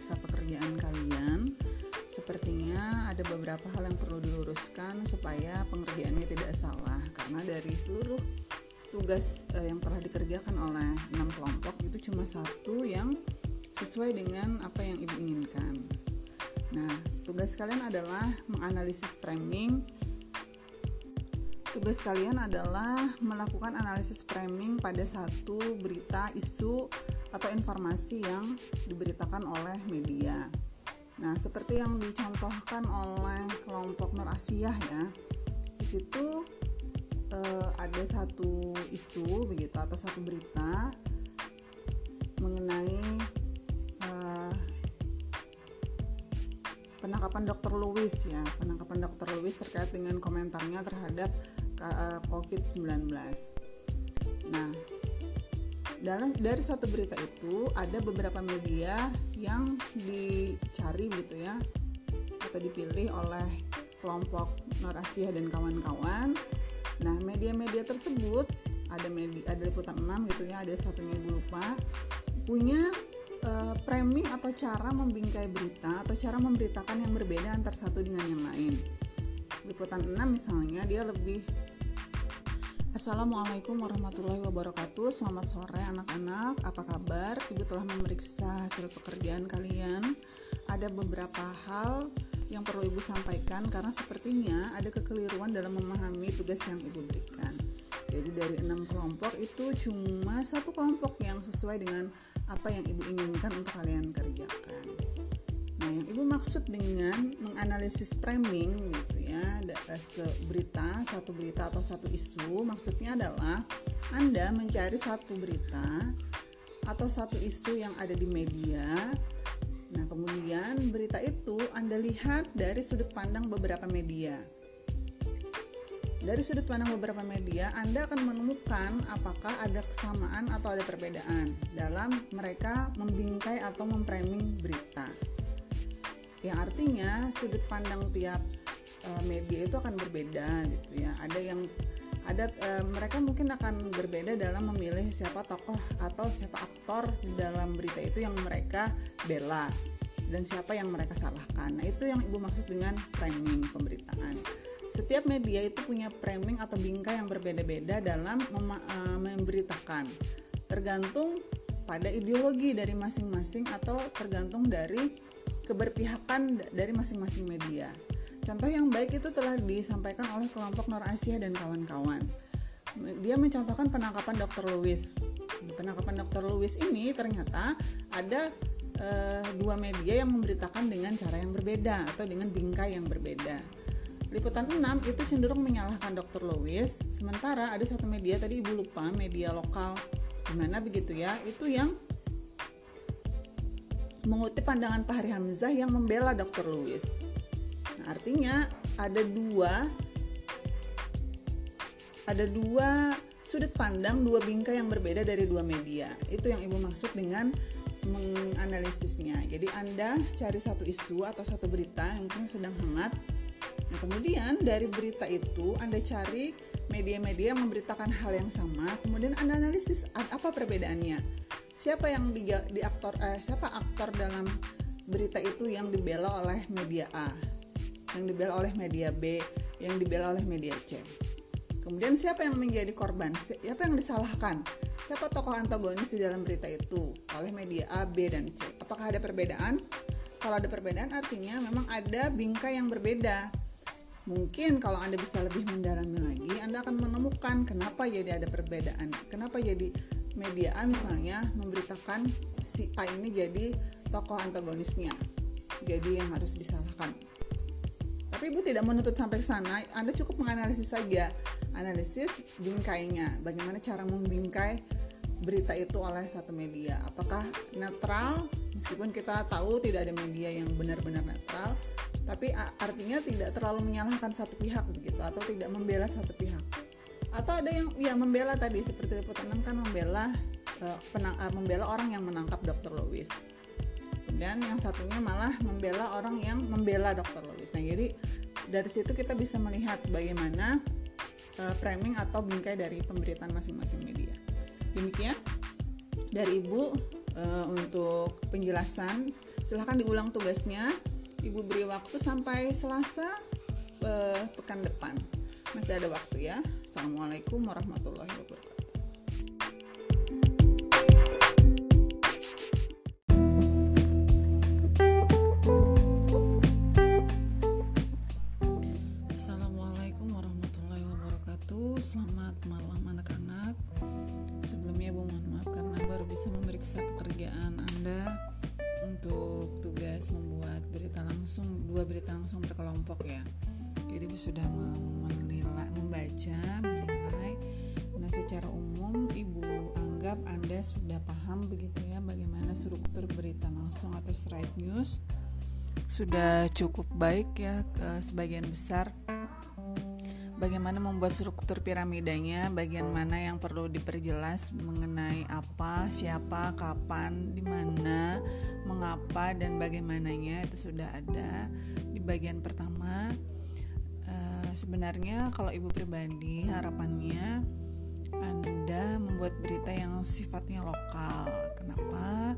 memeriksa pekerjaan kalian. Sepertinya ada beberapa hal yang perlu diluruskan supaya pengerjaannya tidak salah karena dari seluruh tugas uh, yang telah dikerjakan oleh enam kelompok itu cuma satu yang sesuai dengan apa yang ibu inginkan. Nah, tugas kalian adalah menganalisis framing Tugas kalian adalah melakukan analisis framing pada satu berita, isu, atau informasi yang diberitakan oleh media. Nah, seperti yang dicontohkan oleh kelompok Nur Asia ya. Di situ eh, ada satu isu begitu atau satu berita mengenai eh, penangkapan Dr. Lewis ya, penangkapan Dr. Lewis terkait dengan komentarnya terhadap Eh, COVID-19. Nah, dari, dari satu berita itu ada beberapa media yang dicari gitu ya atau dipilih oleh kelompok Nur Asia dan kawan-kawan. Nah, media-media tersebut ada media ada liputan 6 gitu ya, ada satunya ibu lupa punya uh, framing atau cara membingkai berita atau cara memberitakan yang berbeda antar satu dengan yang lain. Liputan 6 misalnya dia lebih Assalamualaikum warahmatullahi wabarakatuh. Selamat sore anak-anak. Apa kabar? Ibu telah memeriksa hasil pekerjaan kalian. Ada beberapa hal yang perlu ibu sampaikan Karena sepertinya ada kekeliruan dalam memahami tugas yang ibu berikan. Jadi dari enam kelompok itu cuma satu kelompok yang sesuai dengan apa yang ibu inginkan untuk kalian kerjakan. Nah, yang ibu maksud dengan menganalisis framing gitu ya, berita, satu berita atau satu isu, maksudnya adalah Anda mencari satu berita atau satu isu yang ada di media. Nah, kemudian berita itu Anda lihat dari sudut pandang beberapa media. Dari sudut pandang beberapa media, Anda akan menemukan apakah ada kesamaan atau ada perbedaan dalam mereka membingkai atau memframing berita yang artinya sudut pandang tiap uh, media itu akan berbeda gitu ya ada yang ada uh, mereka mungkin akan berbeda dalam memilih siapa tokoh atau siapa aktor dalam berita itu yang mereka bela dan siapa yang mereka salahkan. Nah, itu yang Ibu maksud dengan framing pemberitaan. Setiap media itu punya framing atau bingkai yang berbeda-beda dalam mem uh, memberitakan. Tergantung pada ideologi dari masing-masing atau tergantung dari keberpihakan dari masing-masing media. Contoh yang baik itu telah disampaikan oleh kelompok Nur Asia dan kawan-kawan. Dia mencontohkan penangkapan Dr. Lewis. Penangkapan Dr. Lewis ini ternyata ada e, dua media yang memberitakan dengan cara yang berbeda atau dengan bingkai yang berbeda. Liputan 6 itu cenderung menyalahkan Dr. Lewis, sementara ada satu media tadi ibu lupa, media lokal, gimana begitu ya, itu yang mengutip pandangan Pak Hari Hamzah yang membela Dr. Lewis. Nah, artinya ada dua ada dua sudut pandang, dua bingkai yang berbeda dari dua media. Itu yang Ibu maksud dengan menganalisisnya. Jadi Anda cari satu isu atau satu berita yang mungkin sedang hangat. Nah, kemudian dari berita itu Anda cari media-media memberitakan hal yang sama, kemudian Anda analisis apa perbedaannya siapa yang di, di aktor eh, siapa aktor dalam berita itu yang dibela oleh media A? Yang dibela oleh media B yang dibela oleh media C. Kemudian siapa yang menjadi korban? Siapa yang disalahkan? Siapa tokoh antagonis di dalam berita itu? Oleh media A B dan C. Apakah ada perbedaan? Kalau ada perbedaan artinya memang ada bingkai yang berbeda. Mungkin kalau Anda bisa lebih mendalami lagi, Anda akan menemukan kenapa jadi ada perbedaan, kenapa jadi media A misalnya memberitakan si A ini jadi tokoh antagonisnya. Jadi yang harus disalahkan. Tapi ibu tidak menuntut sampai ke sana. Anda cukup menganalisis saja. Analisis bingkainya. Bagaimana cara membingkai berita itu oleh satu media? Apakah netral? Meskipun kita tahu tidak ada media yang benar-benar netral tapi artinya tidak terlalu menyalahkan satu pihak begitu atau tidak membela satu pihak atau ada yang ya membela tadi seperti liputan 6 kan membela uh, penang, uh, membela orang yang menangkap Dr. Lewis. Kemudian yang satunya malah membela orang yang membela Dr. Lewis. Nah jadi dari situ kita bisa melihat bagaimana uh, framing atau bingkai dari pemberitaan masing-masing media. Demikian dari ibu uh, untuk penjelasan. Silahkan diulang tugasnya. Ibu beri waktu sampai selasa uh, pekan depan. Masih ada waktu ya assalamualaikum warahmatullahi wabarakatuh. Selamat malam anak-anak. Sebelumnya Bu mohon maaf karena baru bisa memeriksa pekerjaan Anda Untuk tugas membuat berita langsung Dua berita langsung berkelompok ya Bu sudah menilai, membaca, menilai. Nah secara umum Ibu anggap Anda sudah paham begitu ya Bagaimana struktur berita langsung atau straight news? Sudah cukup baik ya sebagian besar? Bagaimana membuat struktur piramidanya, bagian mana yang perlu diperjelas mengenai apa, siapa, kapan, di mana, mengapa dan bagaimananya? Itu sudah ada di bagian pertama. Uh, sebenarnya kalau ibu pribadi harapannya anda membuat berita yang sifatnya lokal. Kenapa?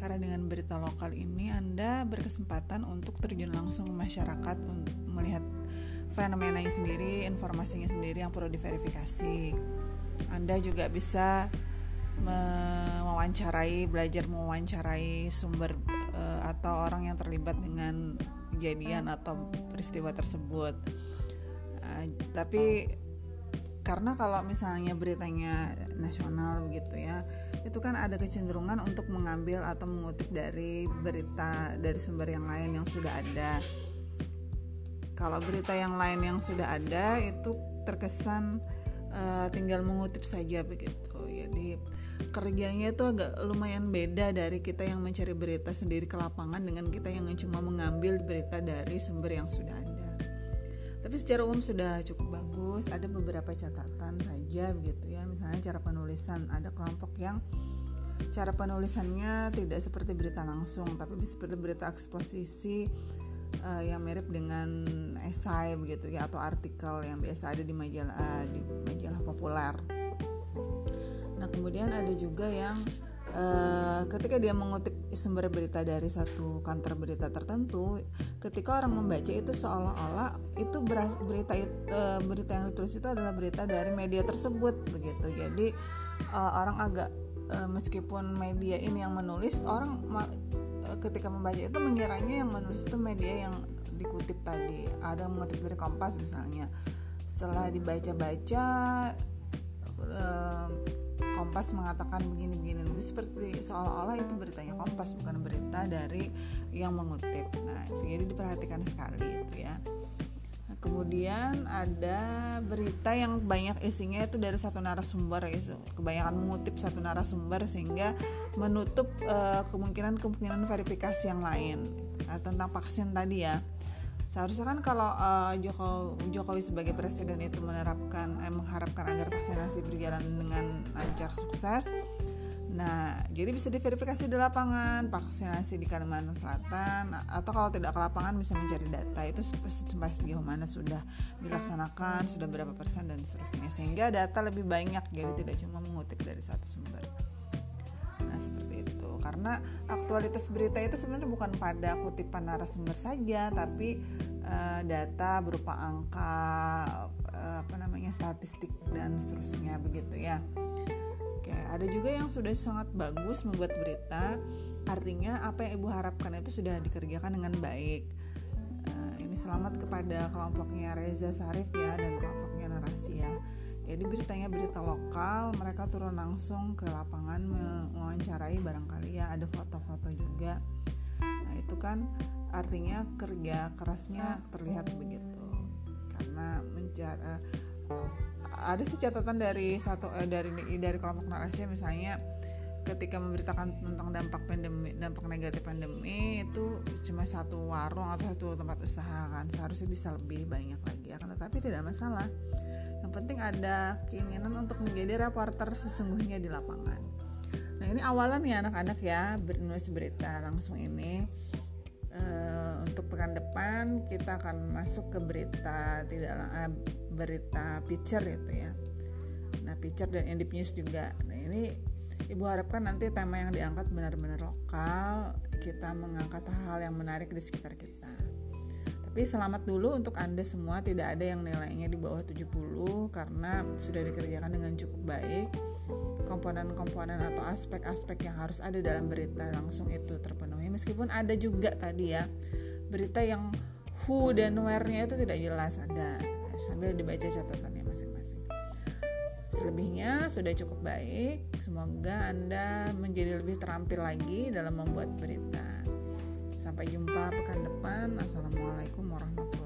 Karena dengan berita lokal ini Anda berkesempatan untuk terjun langsung ke masyarakat untuk melihat fenomenanya sendiri, informasinya sendiri yang perlu diverifikasi. Anda juga bisa mewawancarai, belajar mewawancarai sumber uh, atau orang yang terlibat dengan kejadian atau peristiwa tersebut. Uh, tapi karena kalau misalnya beritanya nasional begitu ya itu kan ada kecenderungan untuk mengambil atau mengutip dari berita dari sumber yang lain yang sudah ada. Kalau berita yang lain yang sudah ada itu terkesan uh, tinggal mengutip saja begitu kerjanya itu agak lumayan beda dari kita yang mencari berita sendiri ke lapangan dengan kita yang cuma mengambil berita dari sumber yang sudah ada tapi secara umum sudah cukup bagus ada beberapa catatan saja begitu ya misalnya cara penulisan ada kelompok yang cara penulisannya tidak seperti berita langsung tapi seperti berita eksposisi uh, yang mirip dengan esai begitu ya atau artikel yang biasa ada di majalah uh, di majalah populer. Kemudian ada juga yang uh, ketika dia mengutip sumber berita dari satu kantor berita tertentu, ketika orang membaca itu seolah-olah itu berita uh, berita yang ditulis itu adalah berita dari media tersebut begitu. Jadi uh, orang agak meskipun media ini yang menulis, orang ketika membaca itu mengiranya yang menulis itu media yang dikutip tadi. Ada yang mengutip dari Kompas misalnya. Setelah dibaca-baca Kompas mengatakan begini-begini seperti seolah-olah itu beritanya Kompas bukan berita dari yang mengutip. Nah, itu jadi diperhatikan sekali itu ya. Nah, kemudian ada berita yang banyak isinya itu dari satu narasumber itu. Kebanyakan mengutip satu narasumber sehingga menutup uh, kemungkinan-kemungkinan verifikasi yang lain. Nah, tentang vaksin tadi ya seharusnya kan kalau uh, Jokowi, Jokowi sebagai presiden itu menerapkan eh, mengharapkan agar vaksinasi berjalan dengan lancar sukses Nah, jadi bisa diverifikasi di lapangan, vaksinasi di Kalimantan Selatan, atau kalau tidak ke lapangan bisa mencari data itu sampai sejauh mana sudah dilaksanakan, sudah berapa persen dan seterusnya, sehingga data lebih banyak, jadi tidak cuma mengutip dari satu sumber. Nah, seperti itu. Karena aktualitas berita itu sebenarnya bukan pada kutipan narasumber saja, tapi uh, data berupa angka, uh, apa namanya, statistik dan seterusnya begitu ya. Oke, ada juga yang sudah sangat bagus membuat berita. Artinya apa yang ibu harapkan itu sudah dikerjakan dengan baik. Uh, ini selamat kepada kelompoknya Reza Sarif ya dan kelompoknya Narasi ya. Jadi beritanya berita lokal, mereka turun langsung ke lapangan mewawancarai barangkali ya ada foto-foto juga. Nah itu kan artinya kerja kerasnya terlihat begitu karena mencari ada sih catatan dari satu eh, dari dari kelompok narasi misalnya ketika memberitakan tentang dampak pandemi dampak negatif pandemi itu cuma satu warung atau satu tempat usaha kan seharusnya bisa lebih banyak lagi akan tetapi tidak masalah yang penting ada keinginan untuk menjadi reporter sesungguhnya di lapangan. Nah ini awalan ya anak-anak ya bernulis berita langsung ini. Uh, untuk pekan depan kita akan masuk ke berita tidak uh, berita picture itu ya. Nah picture dan indip news juga. Nah ini Ibu harapkan nanti tema yang diangkat benar-benar lokal, kita mengangkat hal-hal yang menarik di sekitar kita. Tapi selamat dulu untuk Anda semua, tidak ada yang nilainya di bawah 70 karena sudah dikerjakan dengan cukup baik. Komponen-komponen atau aspek-aspek yang harus ada dalam berita langsung itu terpenuhi. Meskipun ada juga tadi ya berita yang who dan where-nya itu tidak jelas ada sambil dibaca catatannya masing-masing. Selebihnya sudah cukup baik. Semoga Anda menjadi lebih terampil lagi dalam membuat berita. Sampai jumpa pekan depan. Assalamualaikum warahmatullahi.